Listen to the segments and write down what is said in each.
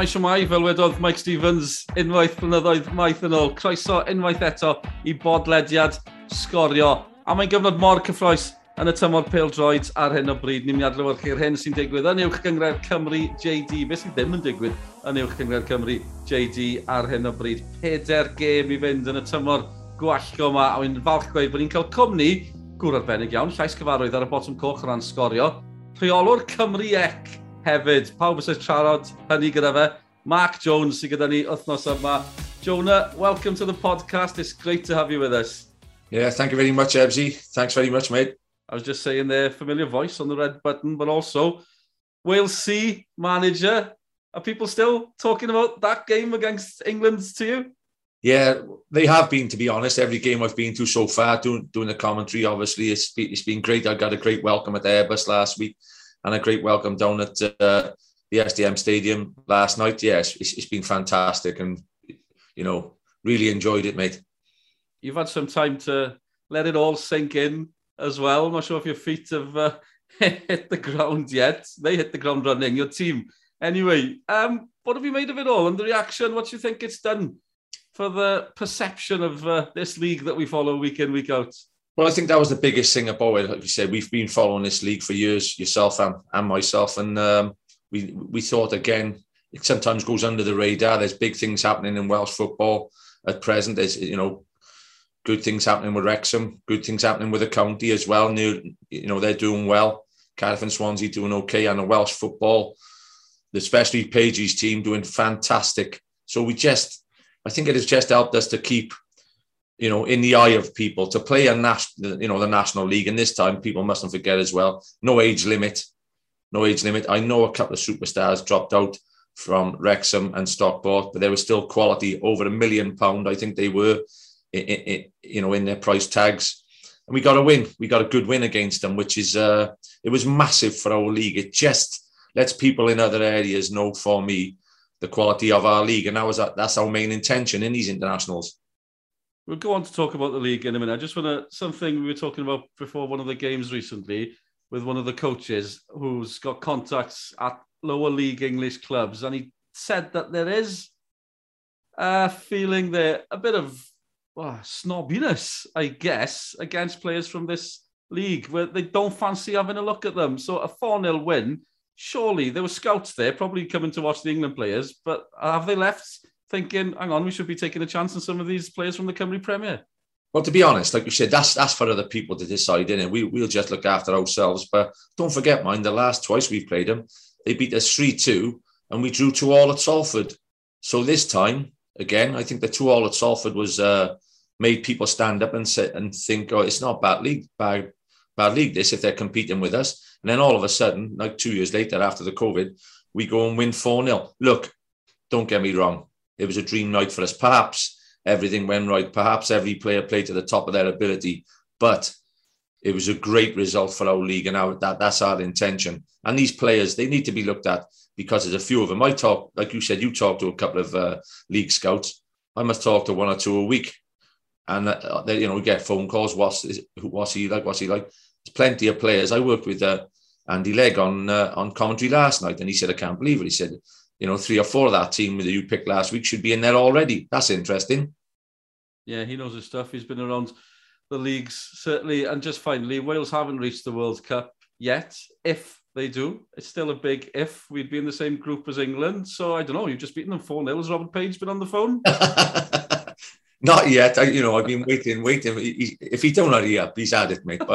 Maes o fel wedodd Mike Stevens unwaith blynyddoedd maith yn ôl. Croeso unwaith eto i bodlediad sgorio. A mae'n gyfnod mor cyffroes yn y tymor pêl droed ar hyn o bryd. Ni'n mynd adlewyrchu'r hyn sy'n digwydd yn uwch gyngred Cymru JD. Be sy'n ddim yn digwydd yn uwch gyngred Cymru JD ar hyn o bryd. Peder gêm i fynd yn y tymor gwallgo yma. A wy'n falch gweud bod ni'n cael cwmni gwr arbennig iawn. Llais cyfarwydd ar y bottom coch o ran sgorio. Rheolwr Cymru Ec hefyd. Pawb sy'n siarad hynny gyda fe. Mark Jones sy'n gyda ni wythnos yma. Jonah, welcome to the podcast. It's great to have you with us. Yeah, thank you very much, Ebsy. Thanks very much, mate. I was just saying there, familiar voice on the red button, but also Wales C manager. Are people still talking about that game against England to you? Yeah, they have been, to be honest. Every game I've been to so far, doing, doing the commentary, obviously, it's it's been great. I got a great welcome at Airbus last week and a great welcome down at uh, the SDM Stadium last night. Yes, it's, it's been fantastic and, you know, really enjoyed it, mate. You've had some time to let it all sink in as well. I'm not sure if your feet have uh, hit the ground yet. They hit the ground running, your team. Anyway, um, what have you made of it all and the reaction? What do you think it's done for the perception of uh, this league that we follow week in, week out? Well, I think that was the biggest thing about it. Like you said, we've been following this league for years, yourself and, and myself, and um, we we thought again it sometimes goes under the radar. There's big things happening in Welsh football at present. There's you know good things happening with Wrexham, good things happening with the county as well. New, you know they're doing well. Cardiff and Swansea doing okay, and the Welsh football, especially Page's team, doing fantastic. So we just, I think it has just helped us to keep you know, in the eye of people to play a national, you know, the National League. And this time, people mustn't forget as well, no age limit, no age limit. I know a couple of superstars dropped out from Wrexham and Stockport, but they were still quality over a million pound. I think they were, in, in, you know, in their price tags. And we got a win. We got a good win against them, which is, uh, it was massive for our league. It just lets people in other areas know for me the quality of our league. And that was, that's our main intention in these internationals. We'll go on to talk about the league in a minute. I just want to something we were talking about before one of the games recently with one of the coaches who's got contacts at lower league English clubs, and he said that there is a feeling there a bit of well, snobbiness, I guess, against players from this league where they don't fancy having a look at them. So a 4 0 win, surely there were scouts there, probably coming to watch the England players, but have they left thinking, hang on, we should be taking a chance on some of these players from the Cymru Premier? Well, to be honest, like you said, that's that's for other people to decide, innit? We, we'll just look after ourselves. But don't forget, mind, the last twice we've played them, they beat us 3 2 and we drew two all at Salford. So this time, again, I think the two all at Salford was uh, made people stand up and sit and think, oh, it's not bad league, bad, bad league, this, if they're competing with us. And then all of a sudden, like two years later after the COVID, we go and win 4 0. Look, don't get me wrong it was a dream night for us. Perhaps everything went right. Perhaps every player played to the top of their ability, but it was a great result for our league, and our, that that's our intention. And these players, they need to be looked at because there's a few of them. I talk, like you said, you talk to a couple of uh, league scouts. I must talk to one or two a week, and uh, they, you know, we get phone calls. What's what's he like? What's he like? There's plenty of players. I worked with uh, Andy Legg on uh, on commentary last night, and he said, "I can't believe it." He said, you know, three or four of that team that you picked last week should be in there already. That's interesting. Yeah, he knows his stuff. He's been around the leagues, certainly. And just finally, Wales haven't reached the World Cup yet. If they do, it's still a big if. We'd be in the same group as England. So I don't know. You've just beaten them 4 0. Has Robert Page been on the phone? Not yet. I, you know, I've been waiting, waiting. If he don't hurry up, he's had it, mate.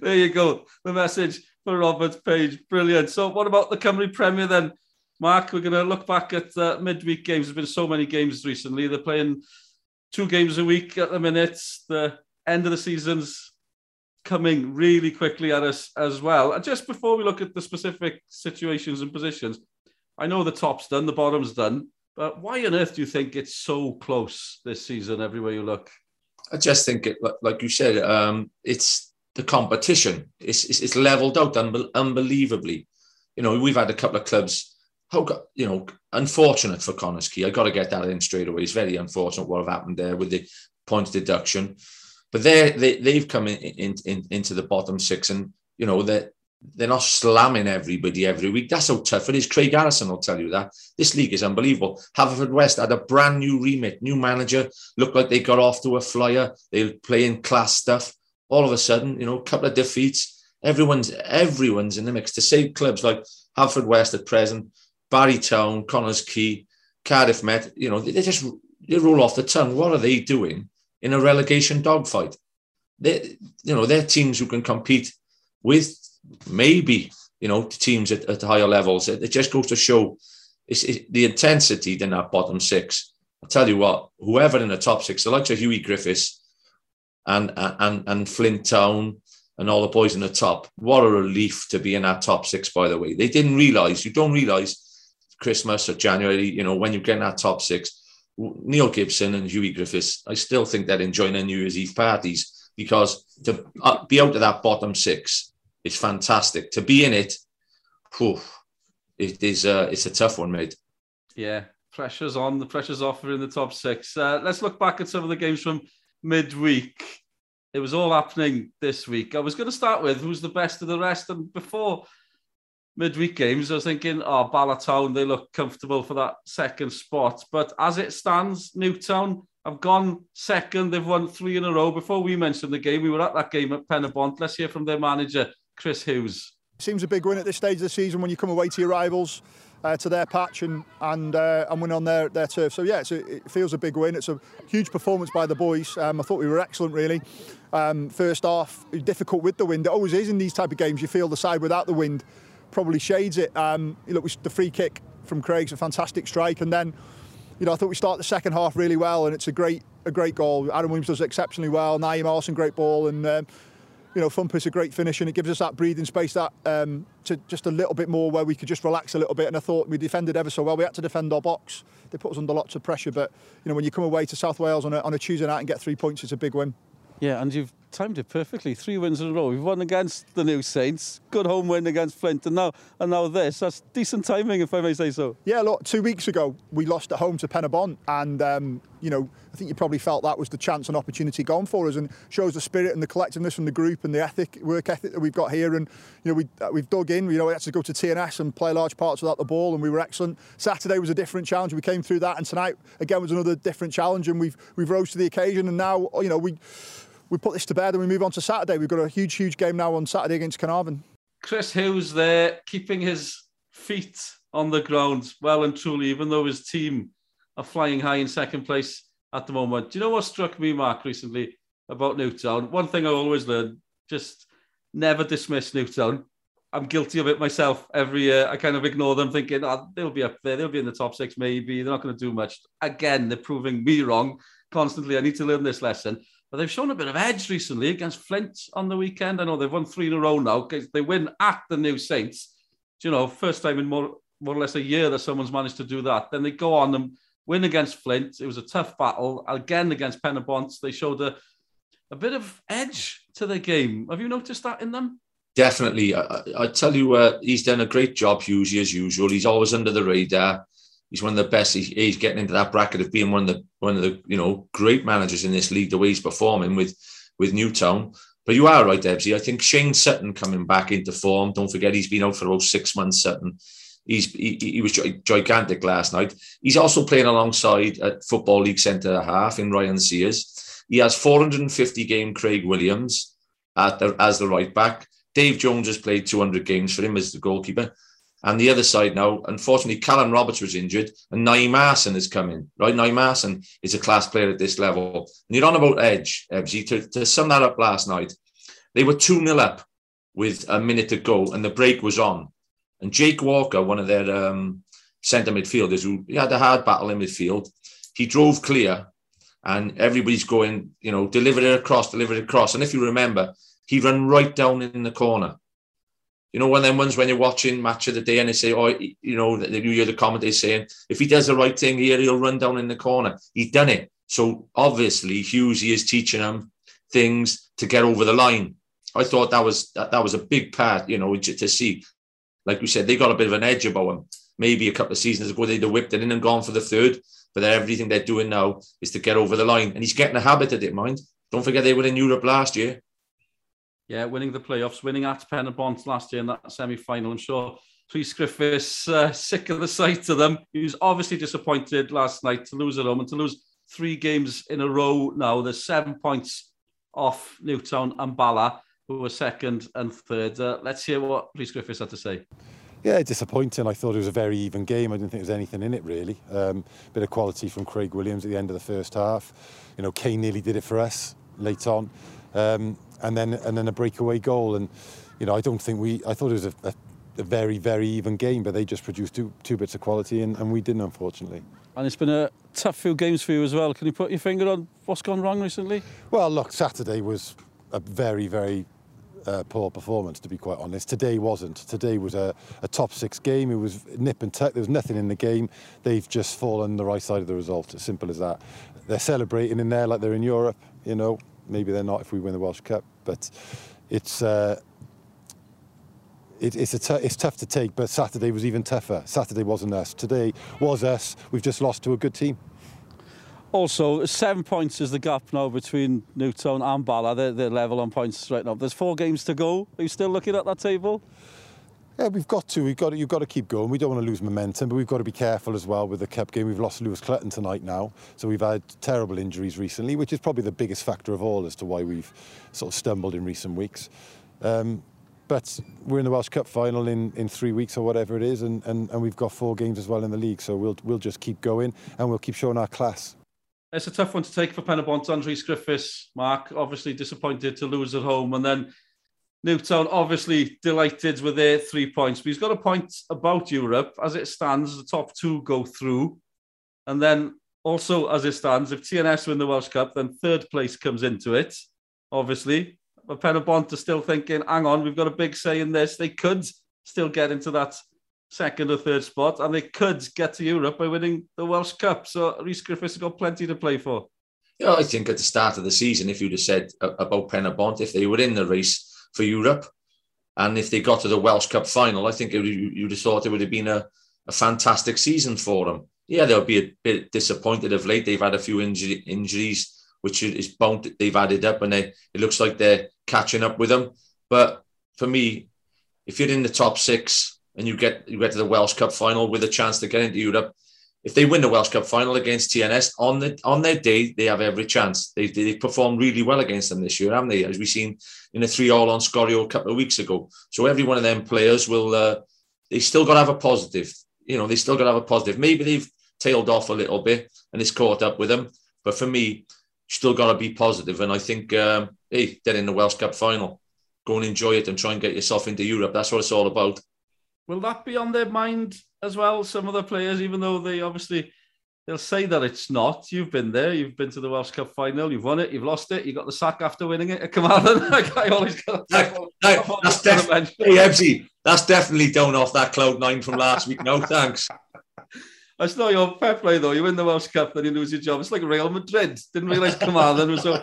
there you go. The message for Robert Page. Brilliant. So, what about the Cymru Premier then? Mark, we're going to look back at uh, midweek games. There's been so many games recently. They're playing two games a week at the minute. The end of the season's coming really quickly at us as well. And just before we look at the specific situations and positions, I know the top's done, the bottom's done, but why on earth do you think it's so close this season everywhere you look? I just think it, like you said, um, it's the competition. It's, it's, it's leveled out un- unbelievably. You know, we've had a couple of clubs. How you know, unfortunate for Connah's Quay. I got to get that in straight away. It's very unfortunate what happened there with the points deduction. But they they they've come in, in, in, into the bottom six, and you know that they're not slamming everybody every week. That's how tough it is. Craig Harrison will tell you that. This league is unbelievable. Haverfordwest had a brand new remit, new manager, looked like they got off to a flyer. They were playing class stuff. All of a sudden, you know, a couple of defeats. Everyone's everyone's in the mix. To say clubs like Haverfordwest at present, Barrytown, Connah's Quay, Cardiff Met, you know, they, just they roll off the tongue. What are they doing in a relegation dogfight? They, you know, they're teams who can compete with maybe you know the teams at, at higher levels. It, it, just goes to show it's, it, the intensity in that bottom six. I tell you what, whoever in the top six, the likes of Hughie Griffiths and and and Flint Town and all the boys in the top, what a relief to be in that top six. By the way, they didn't realise. You don't realise Christmas or January. You know when you get in that top six. Neil Gibson and Hughie Griffiths, I still think they're enjoying their New Year's Eve parties because to uh, be out of that bottom six is fantastic to be in it. Whew, it is. Uh, it's a tough one, mate. Yeah, pressure's on. The pressure's off. In the top six. Uh, let's look back at some of the games from midweek. It was all happening this week. I was going to start with who's the best of the rest, and before midweek games, I was thinking, oh, Bala Town, they look comfortable for that second spot. But as it stands, Newtown have gone second. They've won three in a row. Before we mentioned the game, we were at that game at Pen y Let's hear from their manager, Chris Hughes. Seems a big win at this stage of the season when you come away to your rivals, uh, to their patch and and uh, and win on their, their turf. So yeah, a, it feels a big win. It's a huge performance by the boys. Um, I thought we were excellent really. Um, first half, difficult with the wind. It always is in these type of games. You feel the side without the wind probably shades it. Um, look, the free kick from Craig's a fantastic strike, and then you know I thought we start the second half really well, and it's a great a great goal. Adam Williams does exceptionally well. Naeem Marson, great ball, and um, you know, Fumpus a great finish and it gives us that breathing space that um, to just a little bit more where we could just relax a little bit. And I thought we defended ever so well. We had to defend our box. They put us under lots of pressure, but you know, when you come away to South Wales on a, on a Tuesday night and get three points, it's a big win. Yeah, and you've timed it perfectly. Three wins in a row. We've won against the New Saints, good home win against Flint, and now and now this. That's decent timing, if I may say so. Yeah, look, two weeks ago we lost at home to Pen y Bont, and um, you know I think you probably felt that was the chance and opportunity gone for us, and shows the spirit and the collectiveness from the group and the ethic, work ethic that we've got here. And you know we uh, we've dug in. You know we had to go to TNS and play large parts without the ball, and we were excellent. Saturday was a different challenge. We came through that, and tonight again was another different challenge, and we've we've rose to the occasion. And now you know we we put this to bed and we move on to Saturday. We've got a huge, huge game now on Saturday against Caernarfon. Chris Hughes there, keeping his feet on the ground well and truly, even though his team are flying high in second place at the moment. Do you know what struck me, Mark, recently about Newtown? One thing I always learn, just never dismiss Newtown. I'm guilty of it myself every year. I kind of ignore them, thinking, oh, they'll be up there, they'll be in the top six, maybe. They're not going to do much. Again, they're proving me wrong constantly. I need to learn this lesson. But they've shown a bit of edge recently against Flint on the weekend. I know they've won three in a row now. because They win at the New Saints. You know, first time in more, more or less a year that someone's managed to do that. Then they go on and win against Flint. It was a tough battle. Again, against Pen they showed a, a bit of edge to the game. Have you noticed that in them? Definitely. I, I tell you, uh, he's done a great job, Hughes, as usual. He's always under the radar he's one of the best. he's getting into that bracket of being one of the one of the you know great managers in this league. The way he's performing with with Newtown. But you are right, Debsy. I think Shane Sutton coming back into form. Don't forget he's been out for about six months. Sutton. He's he, he was gigantic last night. He's also playing alongside at Football League centre half in Ryan Sears. He has 450 game Craig Williams at the, as the right back. Dave Jones has played 200 games for him as the goalkeeper. And the other side now, unfortunately, Callum Roberts was injured and Naeem Marson is coming, right? Naeem Marson is a class player at this level. And you're on about edge, Ebsy. To, to sum that up last night, they were 2 0 up with a minute to go and the break was on. And Jake Walker, one of their um, centre midfielders, who he had a hard battle in midfield, he drove clear and everybody's going, you know, deliver it across, deliver it across. And if you remember, he ran right down in the corner you know, one of them ones when you're watching match of the day and they say, oh, you know, you hear the commentators saying, if he does the right thing here, he'll run down in the corner. He's done it. So obviously, Hughesy is teaching him things to get over the line. I thought that was that, that was a big part, you know, to, to see. Like we said, they got a bit of an edge about him. Maybe a couple of seasons ago, they'd have whipped it in and gone for the third. But everything they're doing now is to get over the line. And he's getting a habit of it, mind. Don't forget they were in Europe last year. yeah, winning the playoffs, winning at Pennant last year in that semi-final. I'm sure Rhys Griffiths uh, sick of the sight of them. He was obviously disappointed last night to lose at home and to lose three games in a row now. There's seven points off Newtown and Bala, who were second and third. Uh, let's hear what Rhys Griffiths had to say. Yeah, disappointing. I thought it was a very even game. I didn't think there was anything in it, really. Um, bit of quality from Craig Williams at the end of the first half. You know, Kane nearly did it for us late on. Um, and then and then a breakaway goal. And you know, I don't think we. I thought it was a, a, a very very even game, but they just produced two two bits of quality, and, and we didn't unfortunately. And it's been a tough few games for you as well. Can you put your finger on what's gone wrong recently? Well, look, Saturday was a very very uh, poor performance, to be quite honest. Today wasn't. Today was a, a top six game. It was nip and tuck. There was nothing in the game. They've just fallen the right side of the result. As simple as that. They're celebrating in there like they're in Europe. You know, maybe they're not if we win the Welsh Cup, but it's. Uh, it, it's, it's tough to take, but Saturday was even tougher. Saturday wasn't us. Today was us. We've just lost to a good team. Also, seven points is the gap now between Newtown and Bala. They're, they're level on points right now. There's four games to go. Are you still looking at that table? Yeah, we've got to. We've got to, you've got to keep going. We don't want to lose momentum, but we've got to be careful as well with the cup game. We've lost Lewis Clutton tonight now, so we've had terrible injuries recently, which is probably the biggest factor of all as to why we've sort of stumbled in recent weeks. Um, but we're in the Welsh Cup final in, in three weeks or whatever it is, and, and, and we've got four games as well in the league, so we'll we'll just keep going and we'll keep showing our class. It's a tough one to take for Pen y Andres Griffiths, Mark, obviously disappointed to lose at home. And then Newtown, obviously delighted with their three points. But he's got a point about Europe. As it stands, the top two go through. And then also, as it stands, if TNS win the Welsh Cup, then third place comes into it, obviously. But Pen y are still thinking, hang on, we've got a big say in this. They could still get into that second or third spot, and they could get to Europe by winning the Welsh Cup. So Rhys Griffiths has got plenty to play for. Yeah, I think at the start of the season, if you'd have said about Pen y Bont, if they were in the race for Europe, and if they got to the Welsh Cup final, I think you'd have thought it would have been a, a fantastic season for them. Yeah, they'll be a bit disappointed of late. They've had a few injury, injuries, which is bound they've added up, and they, it looks like they're catching up with them. But for me, if you're in the top six, and you get you get to the Welsh Cup final with a chance to get into Europe. If they win the Welsh Cup final against TNS on the on their day, they have every chance. They they performed really well against them this year, haven't they? As we've seen in a three all on Sgorio a couple of weeks ago. So every one of them players will uh, they still got to have a positive. You know, they still got to have a positive. Maybe they've tailed off a little bit and it's caught up with them. But for me, still got to be positive. And I think, um, hey, they're in the Welsh Cup final. Go and enjoy it and try and get yourself into Europe. That's what it's all about. Will that be on their mind as well? Some of the players, even though they obviously they'll say that it's not. You've been there. You've been to the Welsh Cup final. You've won it. You've lost it. You got the sack after winning it Come on, I always got. No, no, that's, def- hey, that's definitely down off that cloud nine from last week. No thanks. That's not your fair play though. You win the Welsh Cup, then you lose your job. It's like Real Madrid. Didn't realise Carmarthen was so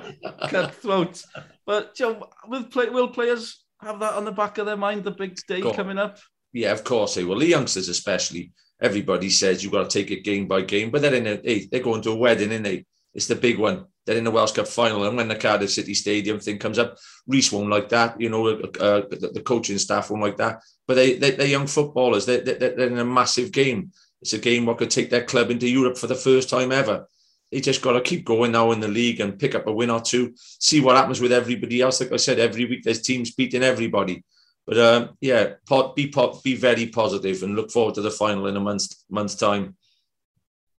cutthroat. But you know, will, play, will players have that on the back of their mind? The big day coming up yeah, of course they will. The youngsters, especially, everybody says you've got to take it game by game. But they're in a, hey, they're going to a wedding, and they? It's the big one. They're in the Welsh Cup final, and when the Cardiff City Stadium thing comes up, Rhys won't like that. You know, uh, uh, the, the, coaching staff won't like that. But they, they they're young footballers. They, they, they're in a massive game. It's a game what could take their club into Europe for the first time ever. They just got to keep going now in the league and pick up a win or two. See what happens with everybody else. Like I said, every week there's teams beating everybody. But um, yeah, be be very positive and look forward to the final in a month's month's time.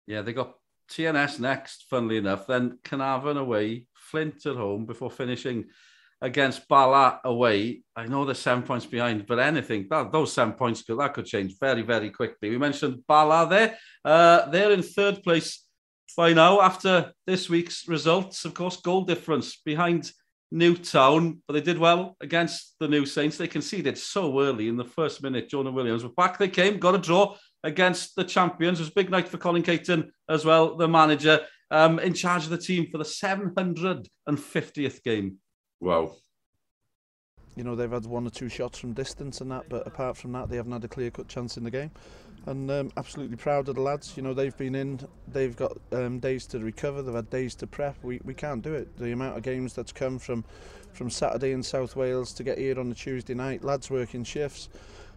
Yeah, they got TNS next, funnily enough. Then Caernarfon away, Flint at home before finishing against Bala away. I know they're seven points behind, but anything that those seven points could that could change very very quickly. We mentioned Bala there. Uh, they're in third place by now after this week's results. Of course, goal difference behind Newtown, but they did well against the New Saints. They conceded so early in the first minute. Jonah Williams, but back they came, got a draw against the champions. It was a big night for Colin Caton as well, the manager, um, in charge of the team for the 750th game. Wow. You know they've had one or two shots from distance and that, but apart from that, they haven't had a clear-cut chance in the game. And um, absolutely proud of the lads. You know they've been in, they've got um, days to recover, they've had days to prep. We we can't do it. The amount of games that's come from from Saturday in South Wales to get here on a Tuesday night, lads working shifts.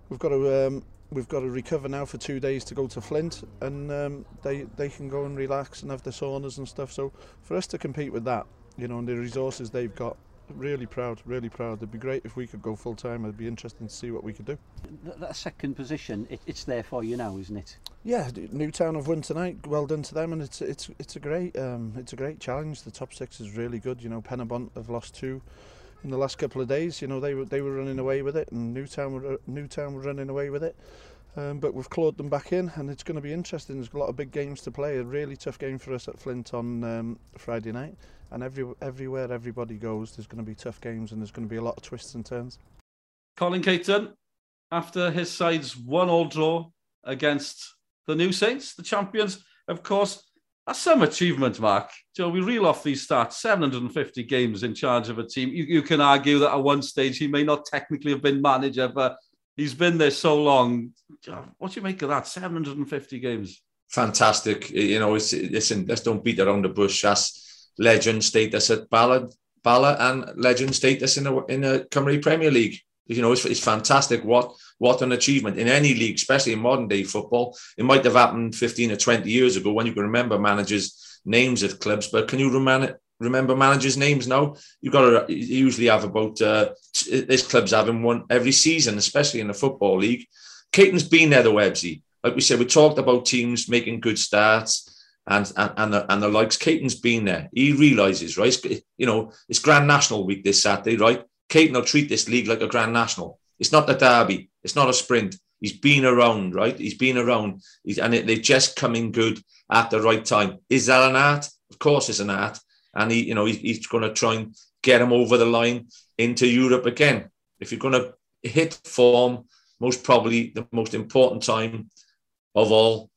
We've got to um, we've got to recover now for two days to go to Flint, and um, they they can go and relax and have the saunas and stuff. So for us to compete with that, you know, and the resources they've got, really proud, really proud. It'd be great if we could go full time. It'd be interesting to see what we could do. That, that second position, it, it's there for you now, isn't it? Yeah, Newtown have won tonight. Well done to them, and it's it's it's a great um, it's a great challenge. The top six is really good. You know, Pennebont have lost two in the last couple of days. You know, they were they were running away with it, and Newtown were uh, Newtown were running away with it. Um, but we've clawed them back in, and it's going to be interesting. There's a lot of big games to play. A really tough game for us at Flint on um, Friday night, and every everywhere everybody goes, there's going to be tough games, and there's going to be a lot of twists and turns. Colin Caton, after his side's one-all draw against the New Saints, the champions, of course, that's some achievement, Mark. Joe, we reel off these stats 750 games in charge of a team. You, you, can argue that at one stage he may not technically have been manager, but he's been there so long. What do you make of that? 750 games. Fantastic. You know, it's, listen, let's don't beat around the bush. That's legend status at Bala, Bala and legend status in the, in the Cymru Premier League. You know, it's, it's fantastic. What what an achievement in any league, especially in modern day football. It might have happened 15 or 20 years ago when you can remember managers' names at clubs, but can you remember remember managers' names now? You've got to usually have about uh, this club's having one every season, especially in the football league. Caton's been there, the Websy. Like we said, we talked about teams making good starts and and and the, and the likes. Caton's been there. He realizes, right? You know, it's Grand National week this Saturday, right? Caton will treat this league like a Grand National. It's not the derby. It's not a sprint. He's been around, right? He's been around, He's, and it, they're just coming good at the right time. Is that an art? Of course, it's an art, and he, you know, he, he's going to try and get him over the line into Europe again. If you're going to hit form, most probably the most important time of all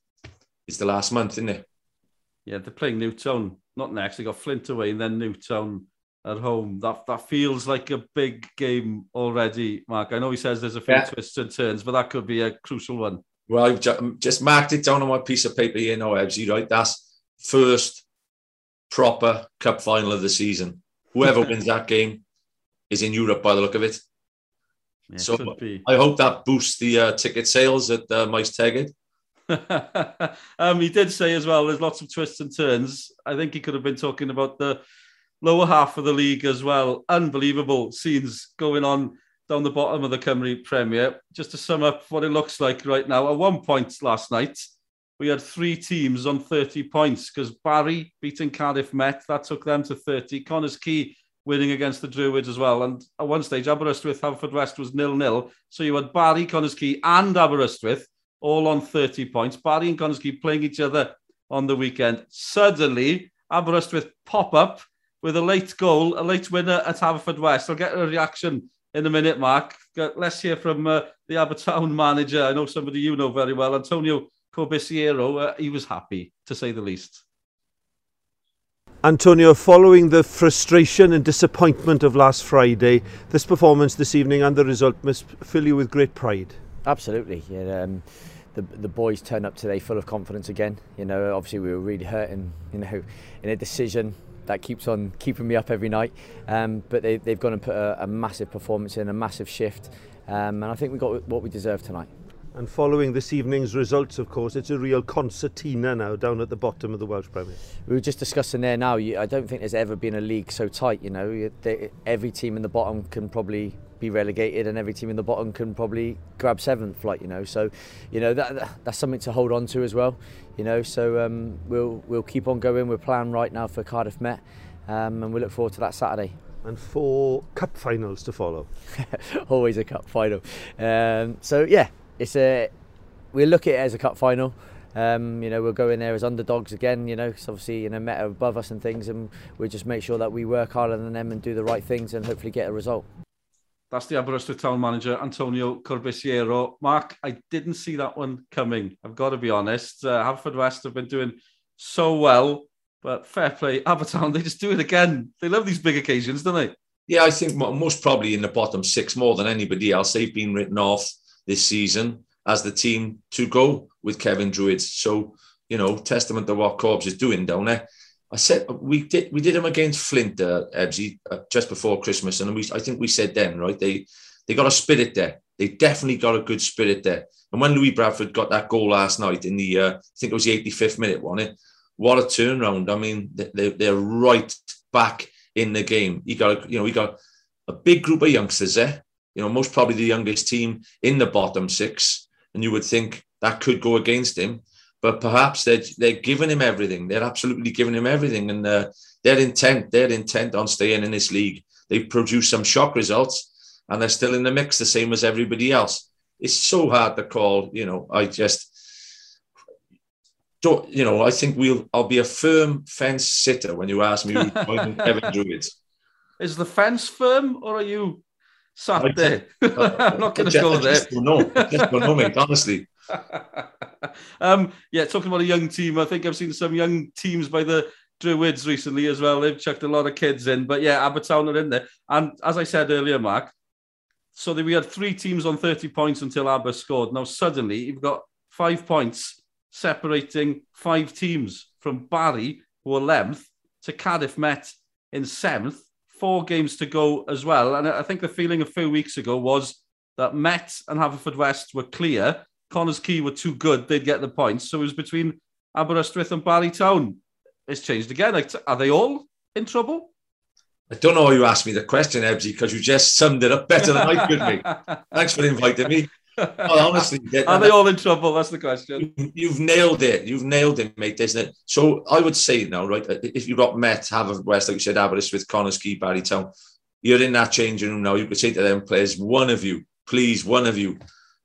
is the last month, isn't it? Yeah, they're playing Newtown. Not next. They got Flint away and then Newtown at home. That that feels like a big game already, Mark. I know he says there's a few yeah. twists and turns, but that could be a crucial one. Well, I've just marked it down on my piece of paper here now, Ebsy, right? That's first proper cup final of the season. Whoever wins that game is in Europe by the look of it. Yeah, so I hope that boosts the uh, ticket sales at uh, Tegid. um, he did say as well, there's lots of twists and turns. I think he could have been talking about the lower half of the league as well. Unbelievable scenes going on down the bottom of the Cymru Premier. Just to sum up what it looks like right now, at one point last night, we had three teams on 30 points because Barry beating Cardiff Met, that took them to 30. Connah's-Quay winning against the Druids as well. And at one stage, Aberystwyth, Haverfordwest was nil-nil. So you had Barry, Connah's-Quay and Aberystwyth all on 30 points. Barry and Connah's-Quay playing each other on the weekend. Suddenly, Aberystwyth pop up with a late goal, a late winner at Haverfordwest. I'll get a reaction in a minute, Mark. Let's hear from uh, the Abertown manager. I know somebody you know very well, Antonio Corbisiero. Uh, he was happy, to say the least. Antonio, following the frustration and disappointment of last Friday, this performance this evening and the result must fill you with great pride. Absolutely. Yeah, um, the the boys turn up today full of confidence again. You know, obviously we were really hurting. You know, in a decision that keeps on keeping me up every night. Um, but they, they've gone and put a, a, massive performance in, a massive shift, um, and I think we got what we deserve tonight. And following this evening's results, of course, it's a real concertina now down at the bottom of the Welsh Premier. We were just discussing there now. I don't think there's ever been a league so tight. You know, every team in the bottom can probably be relegated, and every team in the bottom can probably grab seventh. Like you know, so you know that that's something to hold on to as well. You know, so um, we'll we'll keep on going. We're planning right now for Cardiff Met, um, and we look forward to that Saturday. And four cup finals to follow. Always a cup final. Um, so yeah, it's a we look at it as a cup final. Um, you know, we'll go in there as underdogs again, you know, because obviously, you know, Met above us and things, and we just make sure that we work harder than them and do the right things and hopefully get a result. That's the Aberystwyth town manager, Antonio Corbisiero. Mark, I didn't see that one coming. I've got to be honest. Uh, Haverfordwest have been doing so well, but fair play. Abertown, they just do it again. They love these big occasions, don't they? Yeah, I think most probably in the bottom six more than anybody else. They've been written off this season as the team to go with Cefn Druids. So, you know, testament to what Corbs is doing down there. I said we did we did them against Flint, uh, Ebbsy, uh, just before Christmas, and we I think we said then, right? They they got a spirit there. They definitely got a good spirit there. And when Louis Bradford got that goal last night in the, uh, I think it was the 85th minute, wasn't it? What a turnaround! I mean, they, they're right back in the game. You got, you know, we got a big group of youngsters there. You know, most probably the youngest team in the bottom six, and you would think that could go against him. But perhaps they're they're giving him everything. They're absolutely giving him everything, and uh, their intent, their intent on staying in this league. They've produced some shock results, and they're still in the mix, the same as everybody else. It's so hard to call. You know, I just don't, you know, I think we'll. I'll be a firm fence sitter when you ask me who's Cefn Druids. Is the fence firm, or are you sat I there? I'm not going to go there. No, just don't know, mate. Honestly. um, yeah, talking about a young team, I think I've seen some young teams by the Druids recently as well. They've chucked a lot of kids in, but yeah, Abertown are in there. And as I said earlier, Mark, so we had three teams on 30 points until Aber scored. Now suddenly you've got five points separating five teams from Barry, who are 11th, to Cardiff Met in seventh. Four games to go as well. And I think the feeling a few weeks ago was that Met and Haverfordwest were clear. Connah's Quay were too good, they'd get the points. So it was between Aberystwyth and Barrytown. It's changed again. Are they all in trouble? I don't know why you asked me the question, Ebbsy, because you just summed it up better than I could, mate. Thanks for inviting me. Well, honestly, are they all in trouble? That's the question. You've nailed it. You've nailed it, mate, isn't it? So I would say now, right? If you've got Met, West, like you said, Aberystwyth, Connah's Quay, Barrytown, you're in that changing room now. You could say to them players, one of you, please, one of you,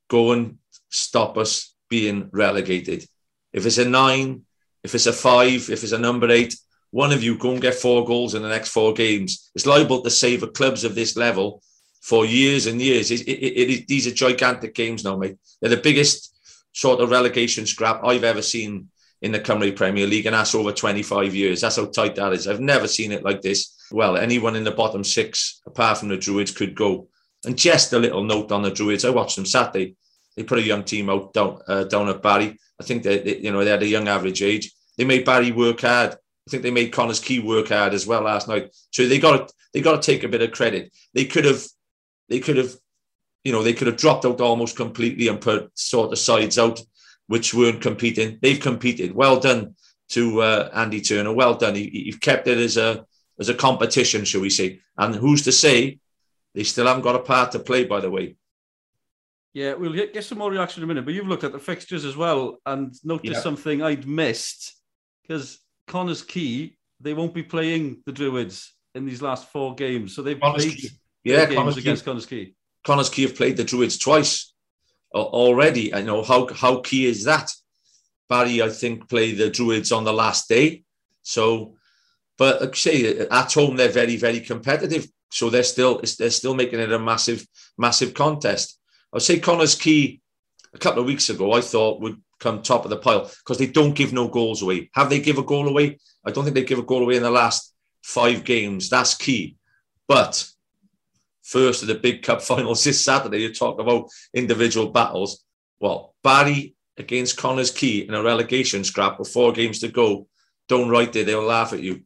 go and stop us being relegated. If it's a nine, if it's a five, if it's a number eight, one of you go and get four goals in the next four games. It's liable to save a clubs of this level for years and years. It, it, it, these are gigantic games now, mate. They're the biggest sort of relegation scrap I've ever seen in the Cymru Premier League, and that's over 25 years. That's how tight that is. I've never seen it like this. Well, anyone in the bottom six, apart from the Druids, could go. And just a little note on the Druids. I watched them Saturday. They put a young team out down uh, down at Barry. I think they, they, you know they had a young average age. They made Barry work hard. I think they made Connah's Quay work hard as well last night. So they got to, they got to take a bit of credit. They could have they could have, you know, they could have dropped out almost completely and put sort of sides out which weren't competing. They've competed. Well done to uh, Andy Turner. Well done. He, you've kept it as a as a competition, shall we say? And who's to say they still haven't got a part to play? By the way. Yeah, we'll get, get some more reaction in a minute. But you've looked at the fixtures as well and noticed yeah. something I'd missed because Connah's Quay they won't be playing the Druids in these last four games, so they've played. Key yeah, games against Connah's Quay. Connah's Quay have played the Druids twice uh, already. I know how how key is that. Barry, I think, played the Druids on the last day. So, but like say uh, at home they're very very competitive. So they're still they're still making it a massive massive contest. I would say Connah's Quay a couple of weeks ago I thought would come top of the pile because they don't give no goals away. Have they give a goal away? I don't think they give a goal away in the last five games. That's key. But first of the big cup finals this Saturday. You talk about individual battles. Well, Barry against Connah's Quay in a relegation scrap with four games to go. Don't write there, they'll laugh at you.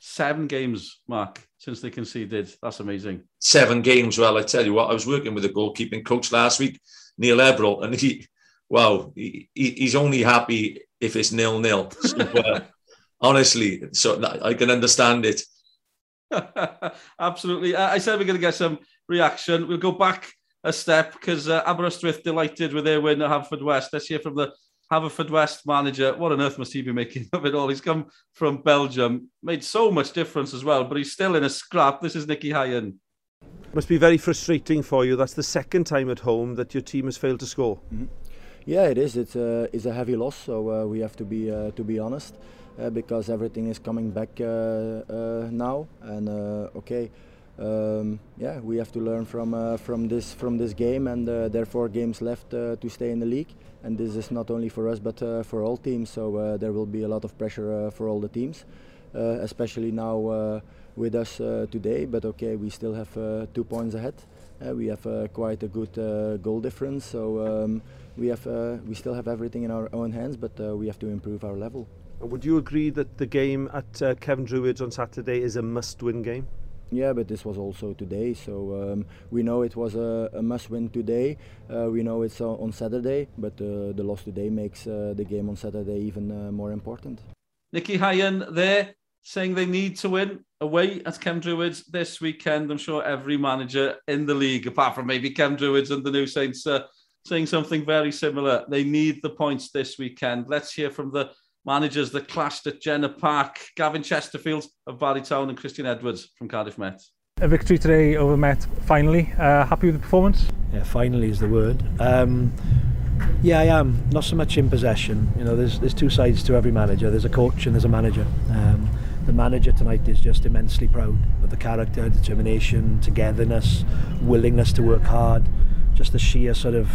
Seven games, Mark, since they conceded. That's amazing. Seven games. Well, I tell you what, I was working with a goalkeeping coach last week, Neil Eberl, and he, wow, he, he's only happy if it's nil nil. So, uh, honestly, so I can understand it. Absolutely. I said we're going to get some reaction. We'll go back a step because uh, Aberystwyth delighted with their win at Haverfordwest. Let's hear from the Haverfordwest manager. What on earth must he be making of it all? He's come from Belgium, made so much difference as well, but he's still in a scrap. This is Nicky Hayen. Must be very frustrating for you. That's the second time at home that your team has failed to score. Mm-hmm. Yeah, it is. It's a, it's a heavy loss, so uh, we have to be uh, to be honest uh, because everything is coming back uh, uh, now. And okay, um, yeah, we have to learn from from this from this game, and there are four games left to stay in the league. And this is not only for us, but for all teams. So there will be a lot of pressure for all the teams. uh, especially now uh, with us uh, today. But okay, we still have uh, two points ahead. Uh, we have uh, quite a good uh, goal difference, so um, we have uh, we still have everything in our own hands, but uh, we have to improve our level. Would you agree that the game at uh, Cefn Druids on Saturday is a must-win game? Yeah, but this was also today, so um, we know it was a, a must-win today. Uh, we know it's uh, on Saturday, but uh, the loss today makes uh, the game on Saturday even uh, more important. Nicky Hayen there saying they need to win away at Cefn Druids this weekend. I'm sure every manager in the league, apart from maybe Cefn Druids and the New Saints, uh, saying something very similar. They need the points this weekend. Let's hear from the managers that clashed at Jenner Park, Gavin Chesterfield of Barrytown and Christian Edwards from Cardiff Met. A victory today over Met, finally. Uh, happy with the performance? Yeah, finally is the word. Um, yeah, I am. Not so much in possession. You know, there's there's two sides to every manager. There's a coach and there's a manager. Um, the manager tonight is just immensely proud of the character, determination, togetherness, willingness to work hard, just the sheer sort of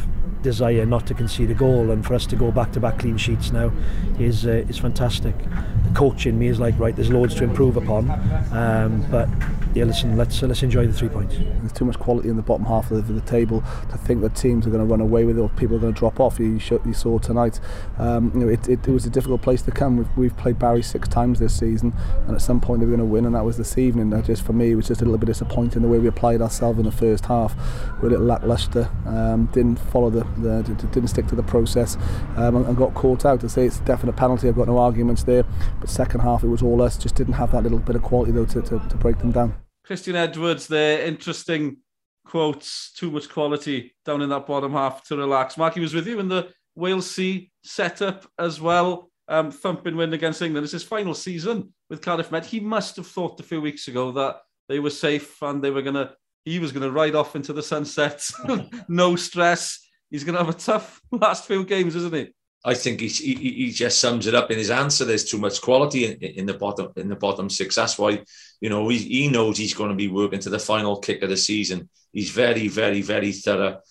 desire not to concede a goal and for us to go back to back clean sheets now is uh, is fantastic. The coach in me is like right, there's loads to improve upon, um, but yeah, listen, let's uh, let's enjoy the three points. There's too much quality in the bottom half of the, the table to think that teams are going to run away with it or people are going to drop off. You, you saw tonight, um, you know, it, it, it was a difficult place to come. We've, we've played Barry six times this season, and at some point they were going to win, and that was this evening. That just for me, it was just a little bit disappointing the way we applied ourselves in the first half. We're a little lackluster, um, didn't follow the, d- didn't stick to the process, um, and, and got caught out. To say it's a definite penalty, I've got no arguments there. But second half, it was all us. Just didn't have that little bit of quality though to, to, to break them down. Christian Edwards there, interesting quotes, too much quality down in that bottom half to relax. Mark, he was with you in the Wales C setup as well. Um, thumping win against England. It's his final season with Cardiff Met. He must have thought a few weeks ago that they were safe and they were going to, he was going to ride off into the sunset. no stress. He's going to have a tough last few games, isn't he? I think he, he, he just sums it up in his answer. There's too much quality in, in the bottom in the bottom six. That's why you know he, he knows he's going to be working to the final kick of the season. He's very, very, very thorough.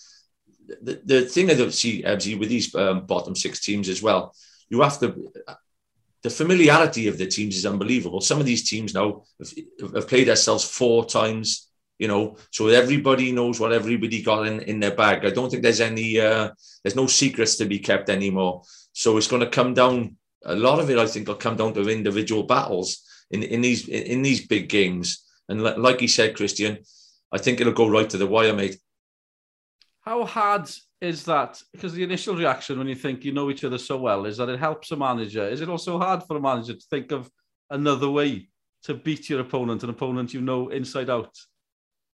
The, the thing I don't see Ebsy, with these um, bottom six teams as well, you have to. The familiarity of the teams is unbelievable. Some of these teams now have, have played themselves four times you know so everybody knows what everybody got in, in their bag. I don't think there's any uh, there's no secrets to be kept anymore. So it's going to come down a lot of it i think will come down to individual battles in, in these in these big games. And like you said christian i think it'll go right to the wire mate. How hard is that? Because the initial reaction when you think you know each other so well is that it helps a manager. Is it also hard for a manager to think of another way to beat your opponent an opponent you know inside out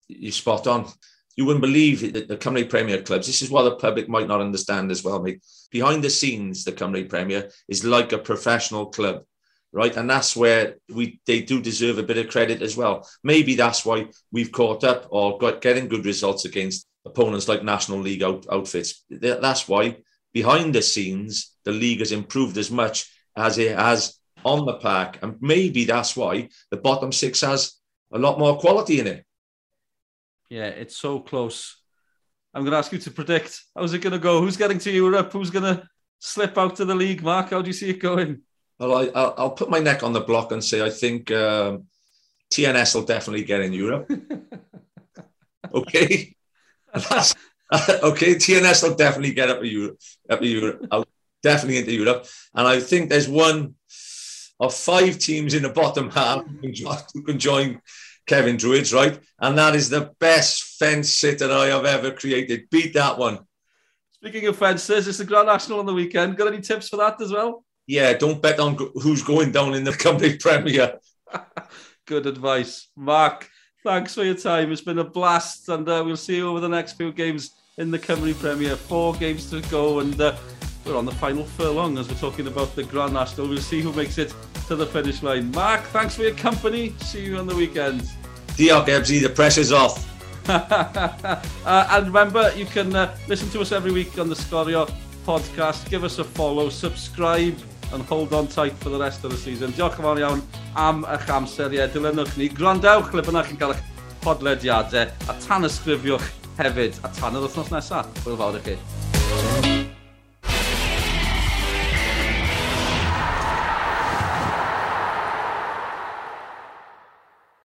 you spot on. You wouldn't believe that the Cymru Premier clubs, this is what the public might not understand as well, mate. Behind the scenes, the Cymru Premier is like a professional club, right? And that's where we they do deserve a bit of credit as well. Maybe that's why we've caught up or got getting good results against opponents like National League out, outfits. That's why behind the scenes, the league has improved as much as it has on the park. And maybe that's why the bottom six has a lot more quality in it. Yeah, it's so close. I'm going to ask you to predict. How's it going to go? Who's getting to Europe? Who's going to slip out to the league? Mark, how do you see it going? Well, I, I'll, I'll put my neck on the block and say I think um, TNS will definitely get in Europe. okay. That's, okay, TNS will definitely get up to Europe. Up to Europe. I'll definitely into Europe. And I think there's one of five teams in the bottom half who can join, who can join Cefn Druids, right? And that is the best fence sitter I have ever created. Beat that one. Speaking of fences, it's the Grand National on the weekend. Got any tips for that as well? Yeah, don't bet on who's going down in the Cymru Premier. Good advice. Mark, thanks for your time. It's been a blast, and uh, we'll see you over the next few games in the Cymru Premier. Four games to go, and uh, We're on the final furlong as we're talking about the Grand National. We'll see who makes it to the finish line. Mark, thanks for your company. See you on the weekend. Diolch, Ebsy. The pressure's off. uh, and remember, you can uh, listen to us every week on the Scorio podcast. Give us a follow, subscribe, and hold on tight for the rest of the season. Diolch yn fawr iawn am eich amser. Ie, dilynwch ni. Grandewch ble bynnag chi'n cael eich podlediadau a tan ysgrifiwch hefyd a tan yr wythnos nesaf. Hwyl fawr i chi.